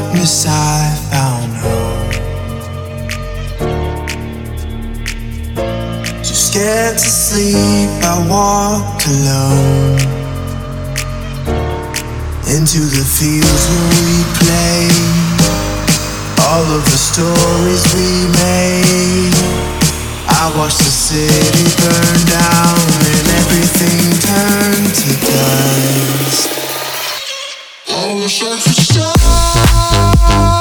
darkness I found home. Too scared to sleep, I walk alone. Into the fields where we played, all of the stories we made. I watched the city burn down and everything turned to dust always shine for stars.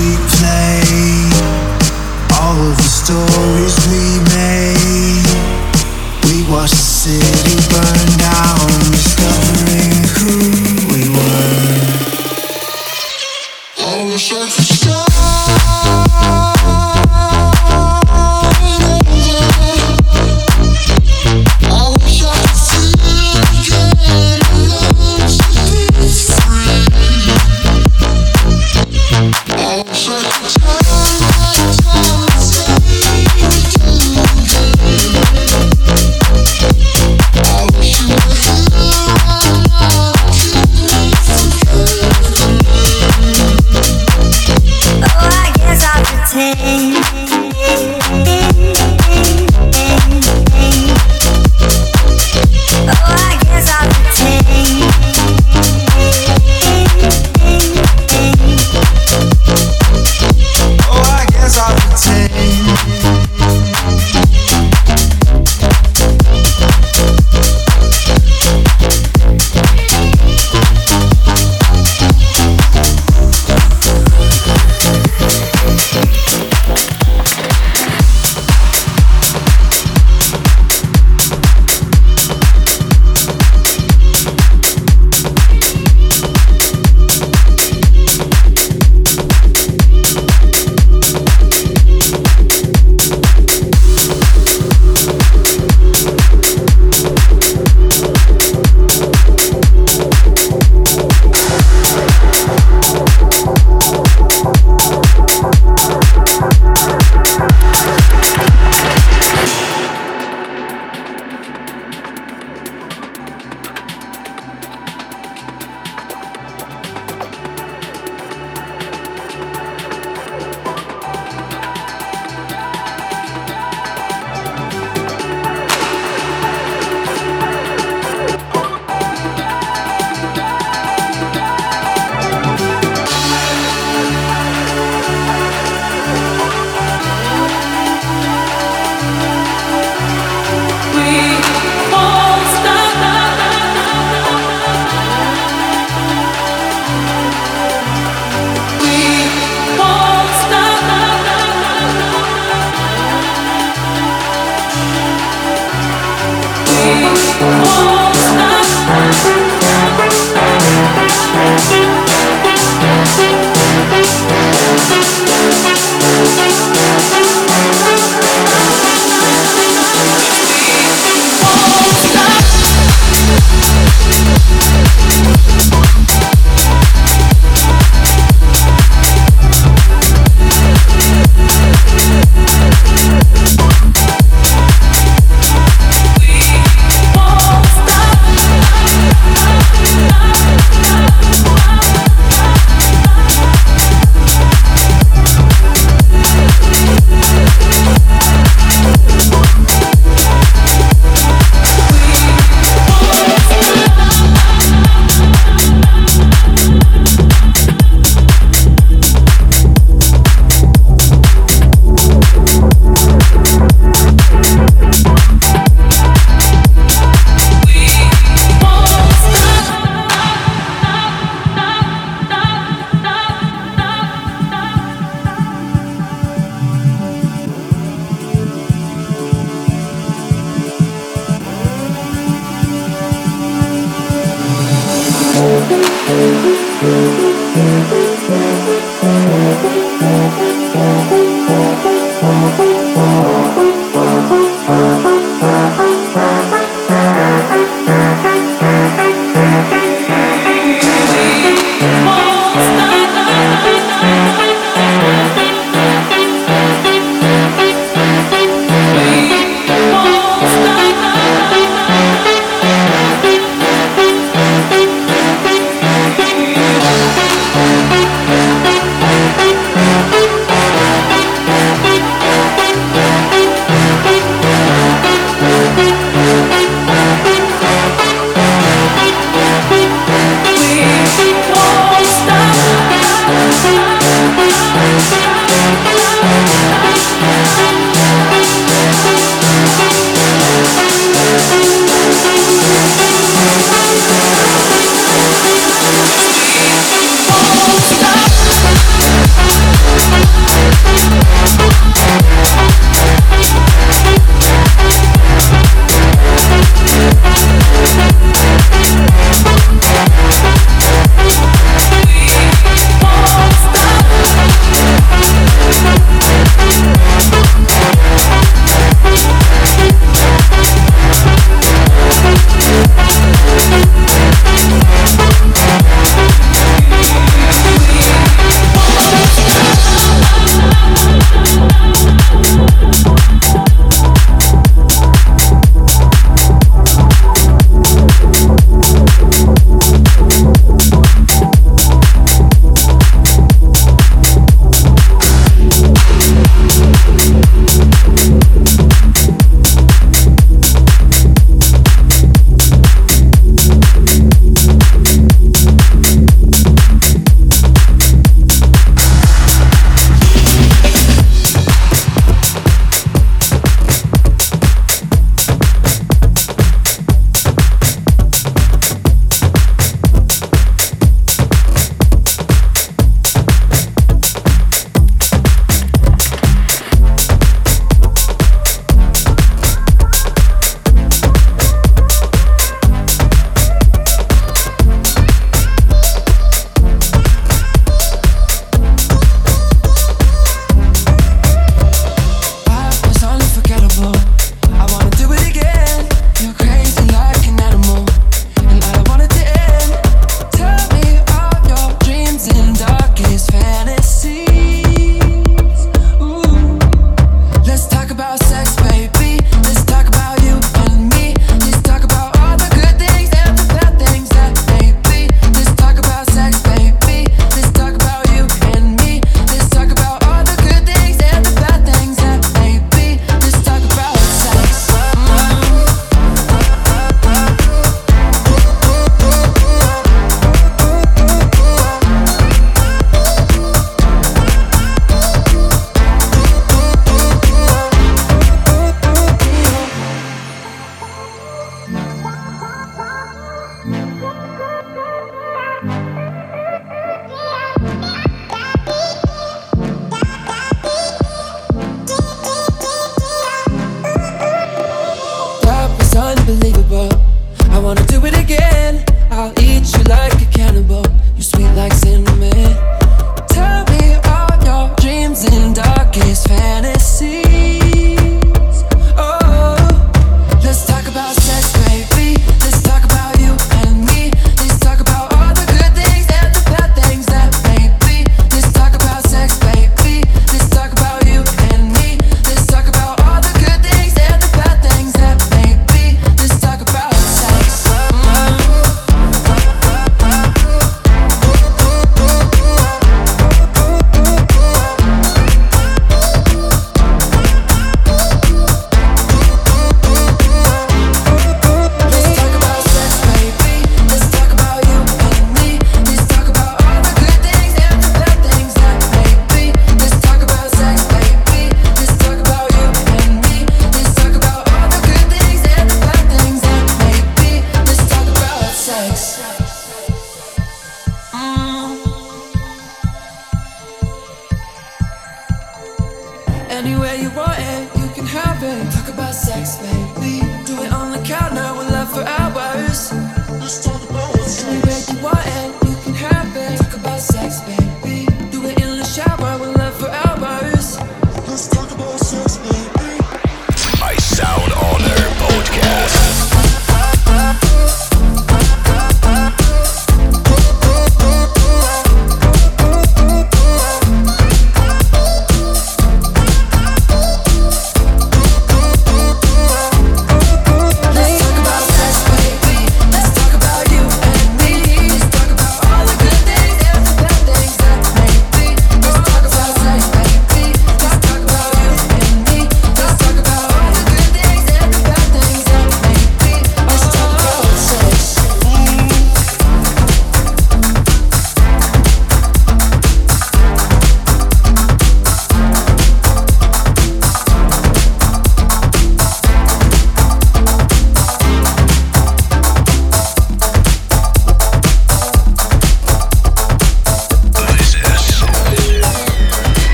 replay all of the stories we made. We watched the city burn down, discovering who we were. All the shots.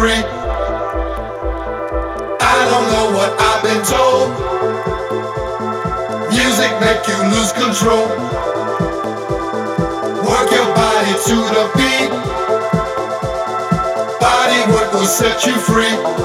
free. I don't know what I've been told. Music make you lose control. Work your body to the beat. Body work will set you free.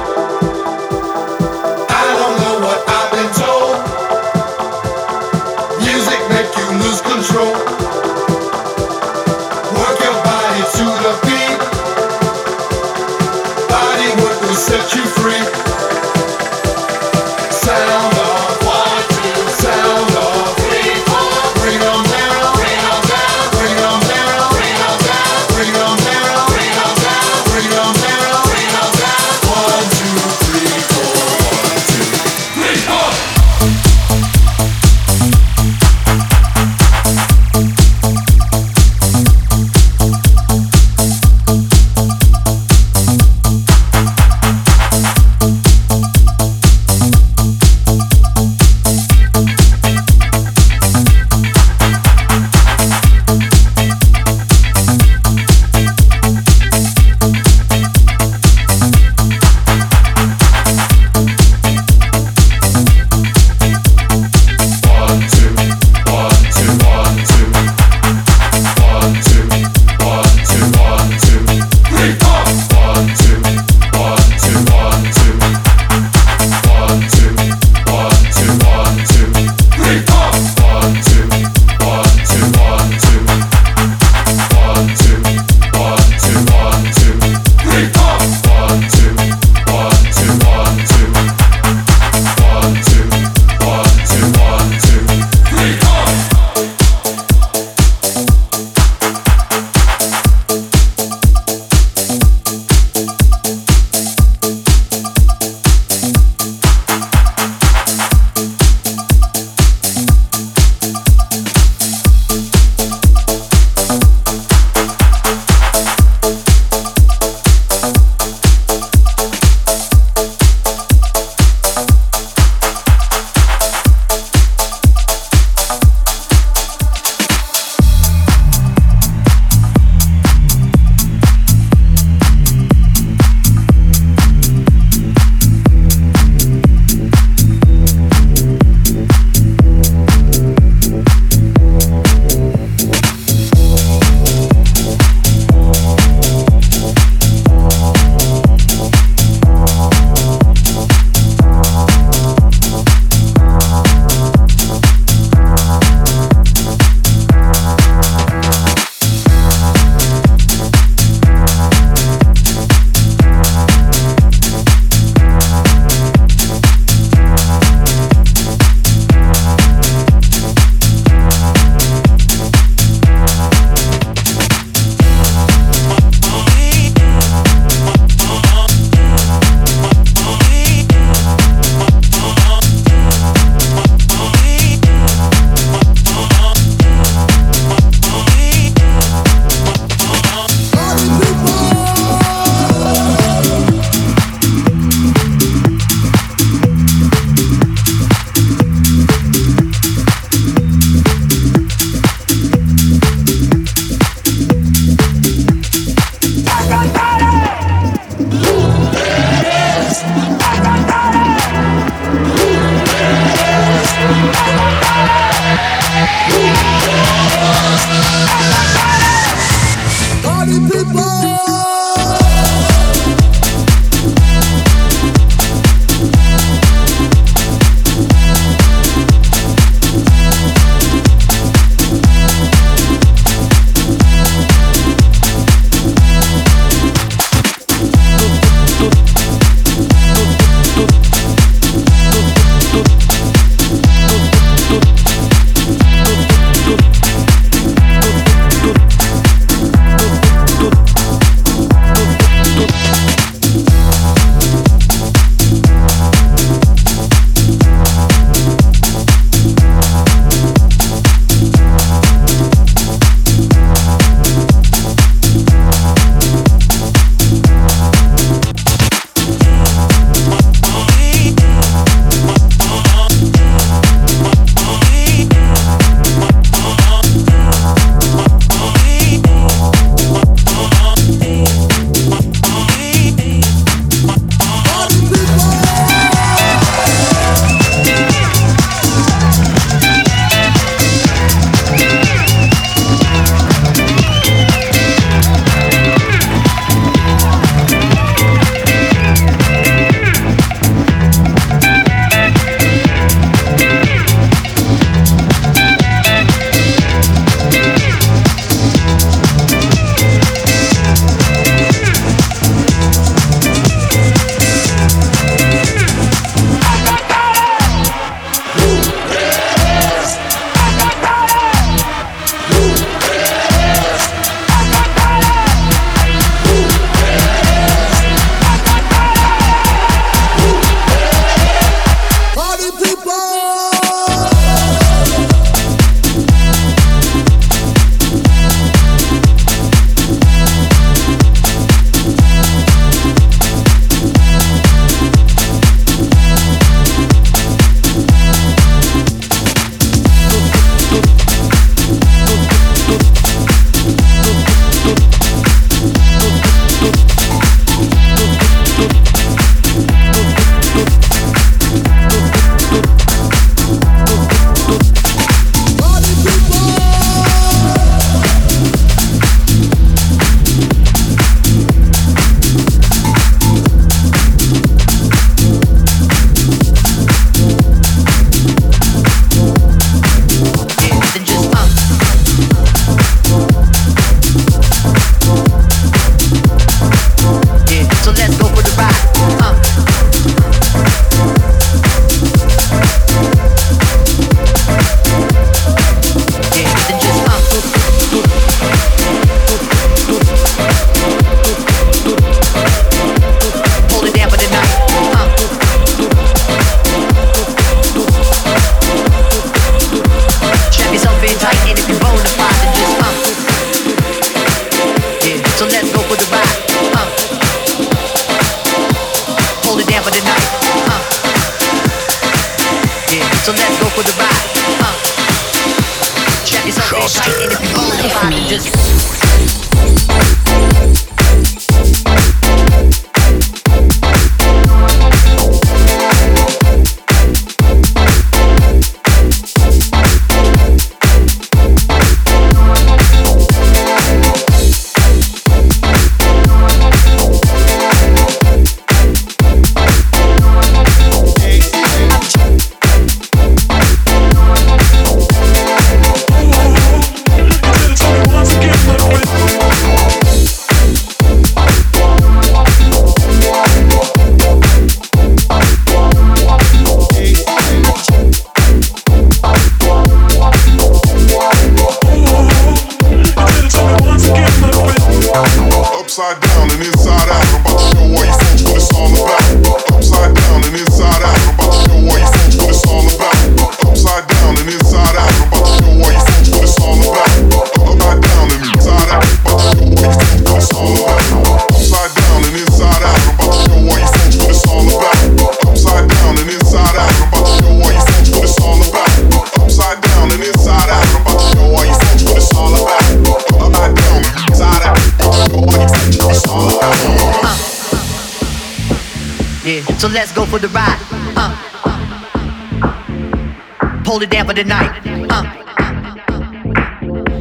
Down for the night. Uh.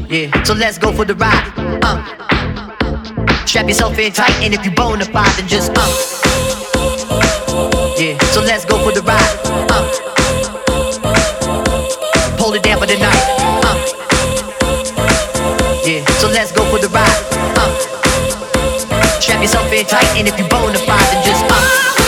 Yeah, so let's go for the ride. Uh. Strap yourself in tight, and if you bona fide, then just uh. Yeah, so let's go for the ride. Uh. Hold it down for the night. Uh. Yeah, so let's go for the ride. Uh. Strap yourself in tight, and if you bona fide, then just uh.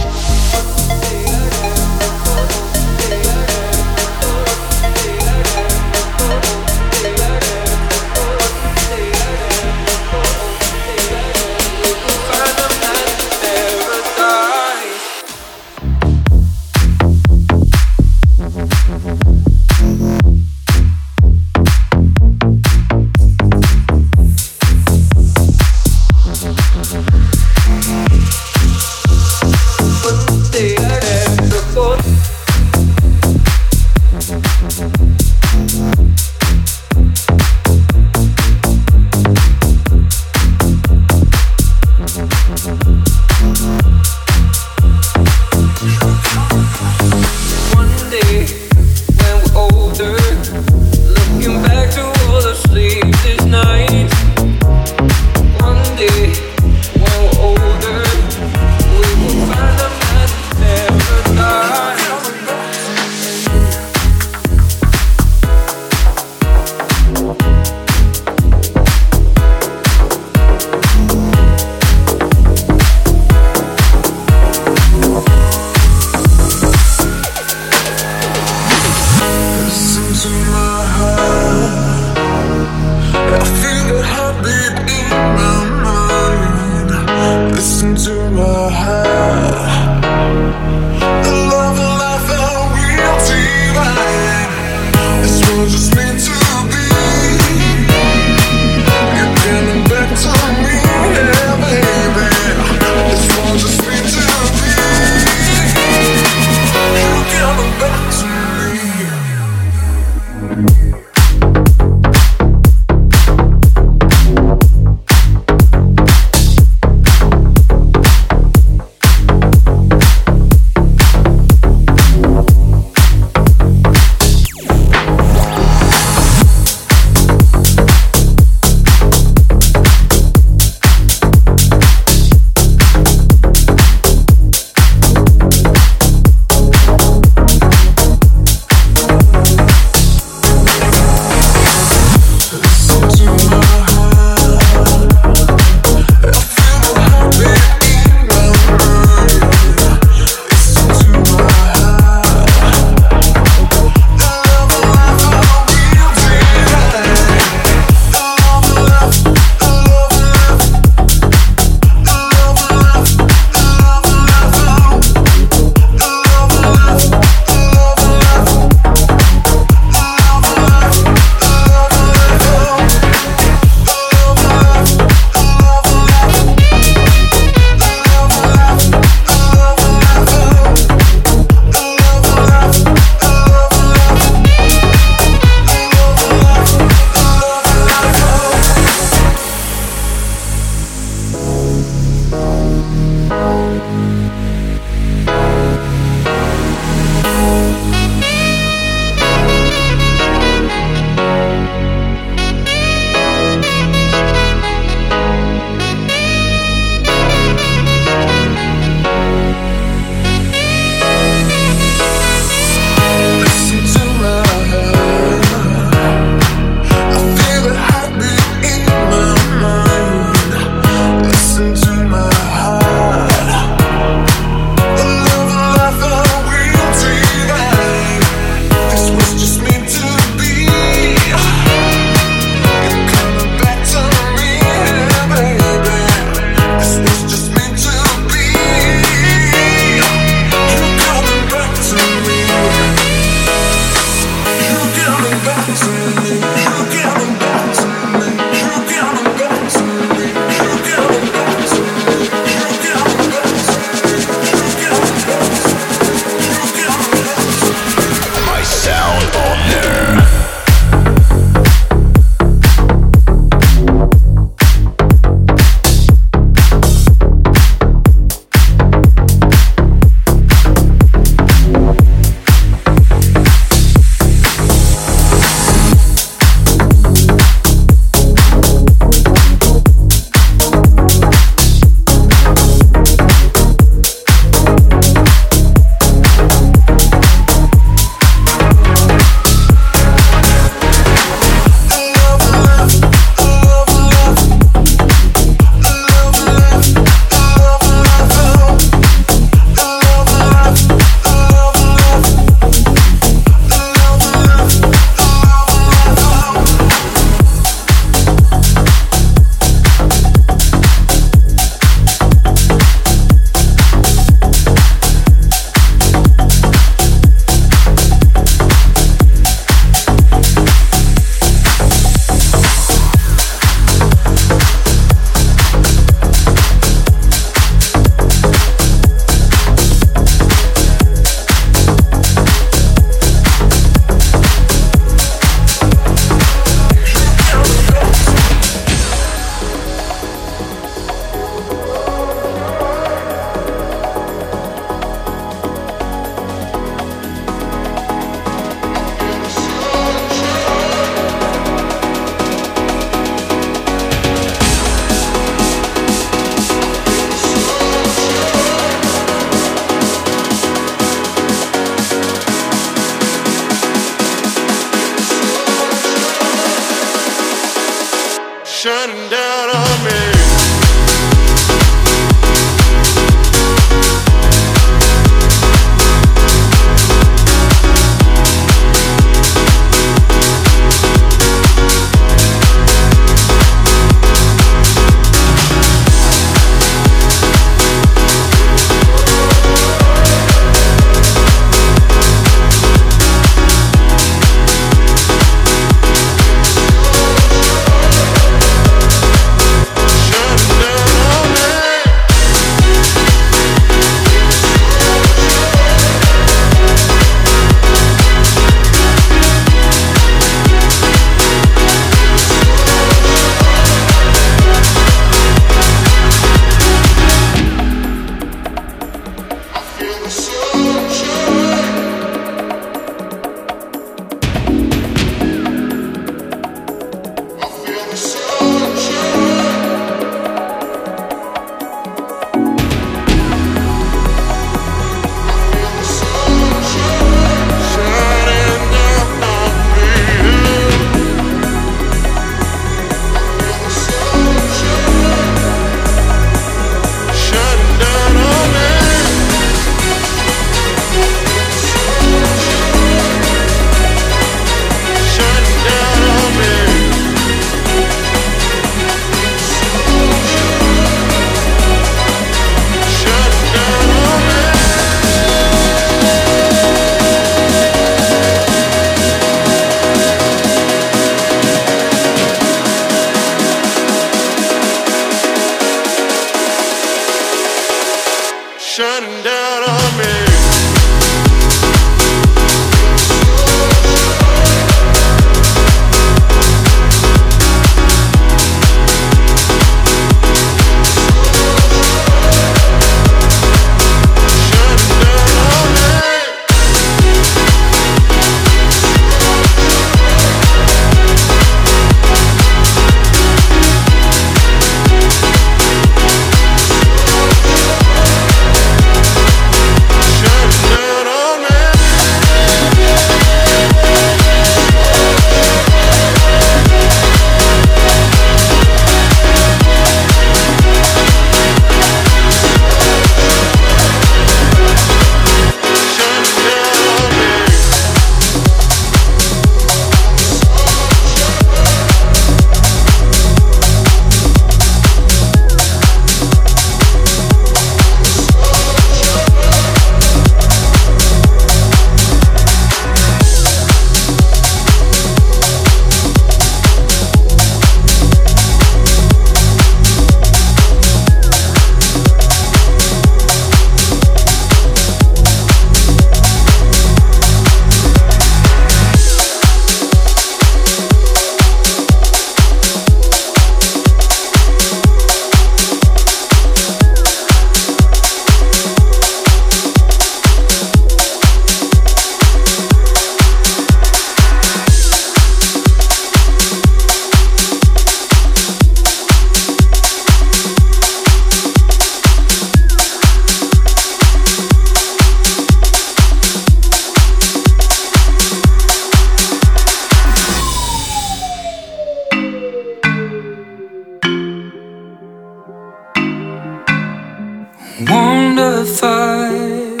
unified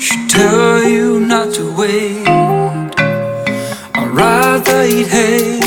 should tell you not to wait. I'd rather eat hay.